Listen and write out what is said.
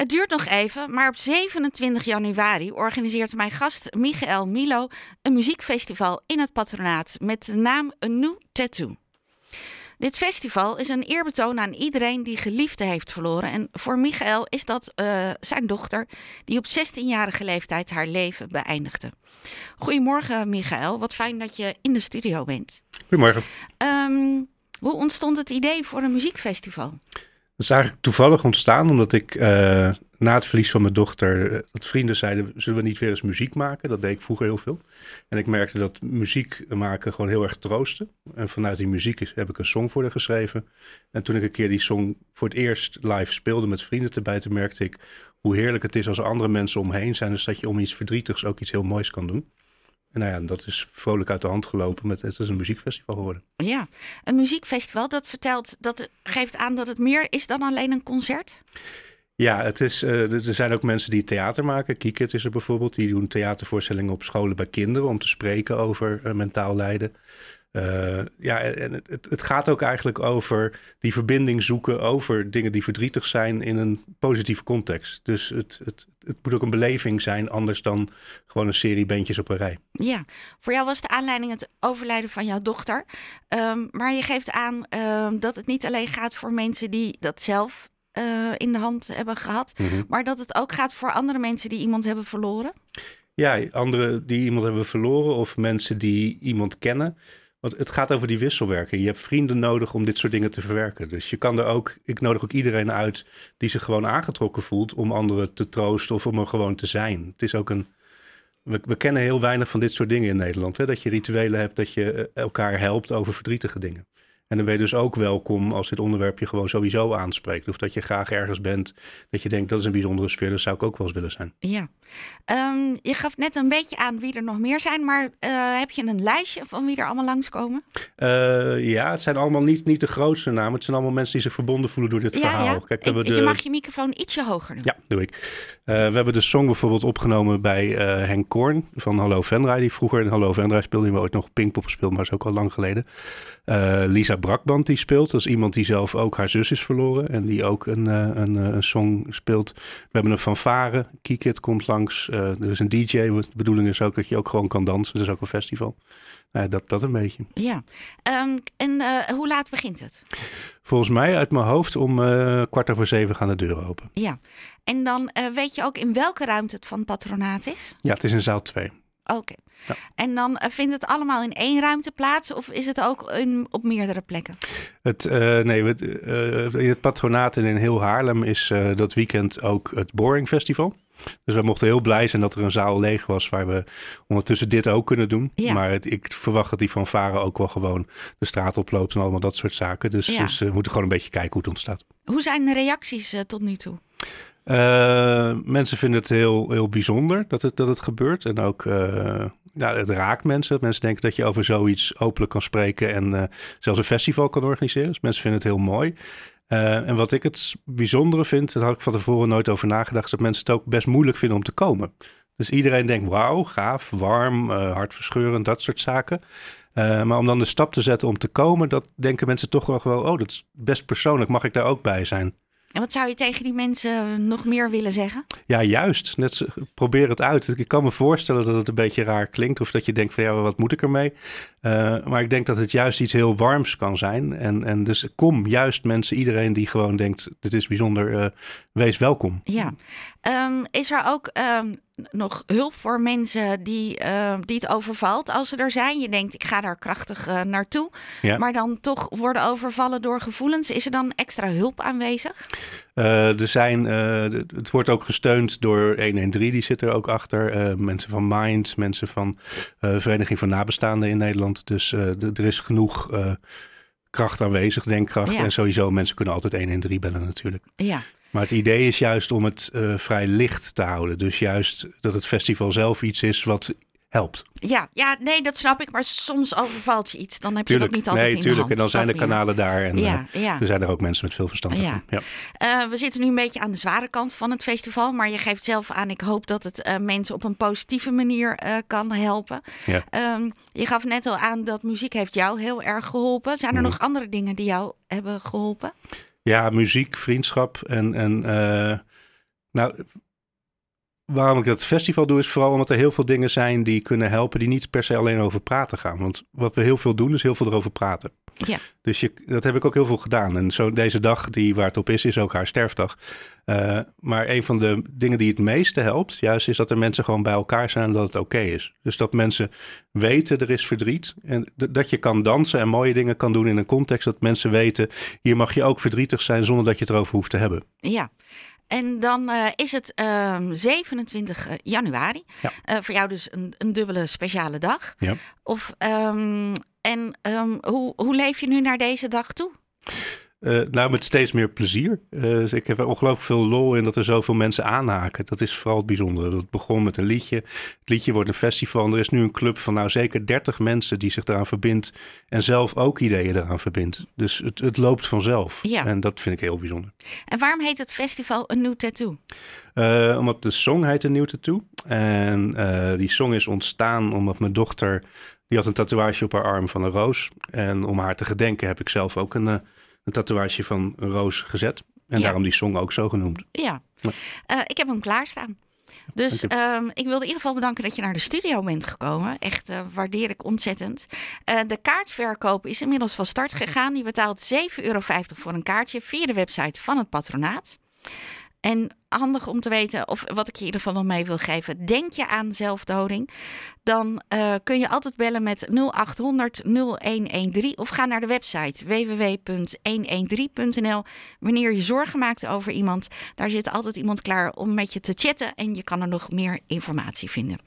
Het duurt nog even, maar op 27 januari organiseert mijn gast Michael Milo een muziekfestival in het patronaat met de naam A New Tattoo. Dit festival is een eerbetoon aan iedereen die geliefde heeft verloren. En voor Michael is dat uh, zijn dochter, die op 16-jarige leeftijd haar leven beëindigde. Goedemorgen, Michael. Wat fijn dat je in de studio bent. Goedemorgen. Um, hoe ontstond het idee voor een muziekfestival? Dat is eigenlijk toevallig ontstaan omdat ik uh, na het verlies van mijn dochter, uh, dat vrienden zeiden, zullen we niet weer eens muziek maken? Dat deed ik vroeger heel veel. En ik merkte dat muziek maken gewoon heel erg troostte. En vanuit die muziek is, heb ik een song voor haar geschreven. En toen ik een keer die song voor het eerst live speelde met vrienden erbij, toen merkte ik hoe heerlijk het is als er andere mensen omheen zijn. Dus dat je om iets verdrietigs ook iets heel moois kan doen. En nou ja, dat is vrolijk uit de hand gelopen. Met, het is een muziekfestival geworden. Ja, een muziekfestival dat vertelt, dat geeft aan dat het meer is dan alleen een concert? Ja, het is, uh, er zijn ook mensen die theater maken. Kiekit is er bijvoorbeeld. Die doen theatervoorstellingen op scholen bij kinderen om te spreken over uh, mentaal lijden. Uh, ja, en het, het, gaat ook eigenlijk over die verbinding zoeken over dingen die verdrietig zijn in een positieve context. Dus het, het, het moet ook een beleving zijn, anders dan gewoon een serie bandjes op een rij. Ja, voor jou was de aanleiding het overlijden van jouw dochter. Um, maar je geeft aan um, dat het niet alleen gaat voor mensen die dat zelf uh, in de hand hebben gehad, mm -hmm. maar dat het ook gaat voor andere mensen die iemand hebben verloren. Ja, anderen die iemand hebben verloren of mensen die iemand kennen. Want het gaat over die wisselwerking. Je hebt vrienden nodig om dit soort dingen te verwerken. Dus je kan er ook, ik nodig ook iedereen uit die zich gewoon aangetrokken voelt om anderen te troosten of om er gewoon te zijn. Het is ook een. We, we kennen heel weinig van dit soort dingen in Nederland. Hè? Dat je rituelen hebt, dat je elkaar helpt over verdrietige dingen. En dan ben je dus ook welkom als dit onderwerp je gewoon sowieso aanspreekt. Of dat je graag ergens bent dat je denkt dat is een bijzondere sfeer. Dat zou ik ook wel eens willen zijn. Ja. Um, je gaf net een beetje aan wie er nog meer zijn. Maar uh, heb je een lijstje van wie er allemaal langskomen? Uh, ja, het zijn allemaal niet, niet de grootste namen. Het zijn allemaal mensen die zich verbonden voelen door dit ja, verhaal. Ja. Kijk, we de... Je mag je microfoon ietsje hoger doen. Ja, doe ik. Uh, we hebben de song bijvoorbeeld opgenomen bij Henk Korn van Hallo Venray. Die vroeger in Hallo Venray speelde. Die we ooit nog Pinkpop gespeeld, maar dat is ook al lang geleden. Lisa Brakband die speelt. Dat is iemand die zelf ook haar zus is verloren. En die ook een, een, een song speelt. We hebben een fanfare. Kiekit komt langs. Uh, er is een DJ. De bedoeling is ook dat je ook gewoon kan dansen. Het is ook een festival. Uh, dat, dat een beetje. Ja. Um, en uh, hoe laat begint het? Volgens mij uit mijn hoofd om kwart over zeven gaan de deuren open. Ja. En dan weet je ook in welke ruimte het van het patronaat is? Ja, het is in zaal 2. Oké. Okay. Ja. En dan uh, vindt het allemaal in één ruimte plaats of is het ook in, op meerdere plekken? Het, uh, nee, het, uh, in het patronaat en in heel Haarlem is dat weekend ook het Boring Festival. Dus we mochten heel blij zijn dat er een zaal leeg was waar we ondertussen dit ook kunnen doen. Ja. Maar het, ik verwacht dat die van Varen ook wel gewoon de straat oploopt en allemaal dat soort zaken. Dus, ja. dus we moeten gewoon een beetje kijken hoe het ontstaat. Hoe zijn de reacties tot nu toe? Uh, mensen vinden het heel, heel bijzonder dat het, dat het gebeurt. En ook, uh, ja, het raakt mensen. Mensen denken dat je over zoiets openlijk kan spreken en uh, zelfs een festival kan organiseren. Dus mensen vinden het heel mooi. en wat ik het bijzondere vind, daar had ik van tevoren nooit over nagedacht, is dat mensen het ook best moeilijk vinden om te komen. Dus iedereen denkt, wauw, gaaf, warm, hartverscheurend, dat soort zaken. maar om dan de stap te zetten om te komen, dat denken mensen toch wel oh, dat is best persoonlijk, mag ik daar ook bij zijn? En wat zou je tegen die mensen nog meer willen zeggen? Ja, juist. Net probeer het uit. Ik kan me voorstellen dat het een beetje raar klinkt. Of dat je denkt van ja, wat moet ik ermee? Uh, maar ik denk dat het juist iets heel warms kan zijn. En, en dus kom juist mensen, iedereen die gewoon denkt, dit is bijzonder, uh, wees welkom. Ja. Um, is er ook um, nog hulp voor mensen die, uh, die het overvalt als ze er zijn? Je denkt, ik ga daar krachtig uh, naartoe. Ja. Maar dan toch worden overvallen door gevoelens. Is er dan extra hulp aanwezig? Uh, er zijn, het wordt ook gesteund door 113, die zit er ook achter. mensen van Mind, mensen van Vereniging van Nabestaanden in Nederland. Dus er is genoeg kracht aanwezig, denkkracht. Ja. En sowieso, mensen kunnen altijd 113 bellen natuurlijk. Ja. Maar het idee is juist om het uh, vrij licht te houden. Dus juist dat het festival zelf iets is wat helpt. Ja, ja, nee, dat snap ik. Maar soms overvalt je iets. Dan heb tuurlijk, je dat niet altijd nee, in tuurlijk. de hand. En dan zijn de kanalen daar. En ja, uh, ja. er zijn er ook mensen met veel verstand ja. ja. Uh, we zitten nu een beetje aan de zware kant van het festival. Maar je geeft zelf aan, ik hoop dat het uh, mensen op een positieve manier kan helpen. Ja. Um, je gaf net al aan dat muziek heeft jou heel erg geholpen. Zijn er mm. nog andere dingen die jou hebben geholpen? Ja, muziek, vriendschap en, en uh, Nou, waarom ik dat festival doe, is vooral omdat er heel veel dingen zijn die kunnen helpen, die niet per se alleen over praten gaan. Want wat we heel veel doen, is heel veel erover praten. Ja. Dus je, dat heb ik ook heel veel gedaan. En zo deze dag die waar het op is, is ook haar sterfdag. Uh, maar een van de dingen die het meeste helpt, juist is dat er mensen gewoon bij elkaar zijn en dat het oké is. Dus dat mensen weten er is verdriet en dat je kan dansen en mooie dingen kan doen in een context dat mensen weten, hier mag je ook verdrietig zijn zonder dat je het erover hoeft te hebben. Ja, en dan uh, is het uh, 27 januari. Ja. Uh, voor jou dus een, een dubbele speciale dag. Ja. Of, um, en um, hoe, hoe leef je nu naar deze dag toe? Uh, nou, met steeds meer plezier. Uh, dus ik heb er ongelooflijk veel lol in dat er zoveel mensen aanhaken. Dat is vooral het bijzondere. Dat begon met een liedje. Het liedje wordt een festival. En er is nu een club van nou zeker 30 mensen die zich eraan verbindt. En zelf ook ideeën eraan verbindt. Dus het, het loopt vanzelf. Ja. En dat vind ik heel bijzonder. En waarom heet het festival Een Nieuw Tattoo? Uh, omdat de song heet Een Nieuw Tattoo. En die song is ontstaan omdat mijn dochter... Die had een tatoeage op haar arm van een roos. En om haar te gedenken heb ik zelf ook een een tatoeage van een roos gezet. En Ja. daarom die song ook zo genoemd. Ja, Ja. Eh, ik heb hem klaarstaan. Dus ehm, ik wilde in ieder geval bedanken dat je naar de studio bent gekomen. Echt eh, waardeer ik ontzettend. Eh, de kaartverkoop is inmiddels van start gegaan. Je betaalt 7,50 euro voor een kaartje via de website van het patronaat. En handig om te weten, of wat ik je in ieder geval nog mee wil geven. Denk je aan zelfdoding? Dan eh, kun je altijd bellen met 0800 0113 of ga naar de website www.113.nl. Wanneer je zorgen maakt over iemand, daar zit altijd iemand klaar om met je te chatten en je kan er nog meer informatie vinden.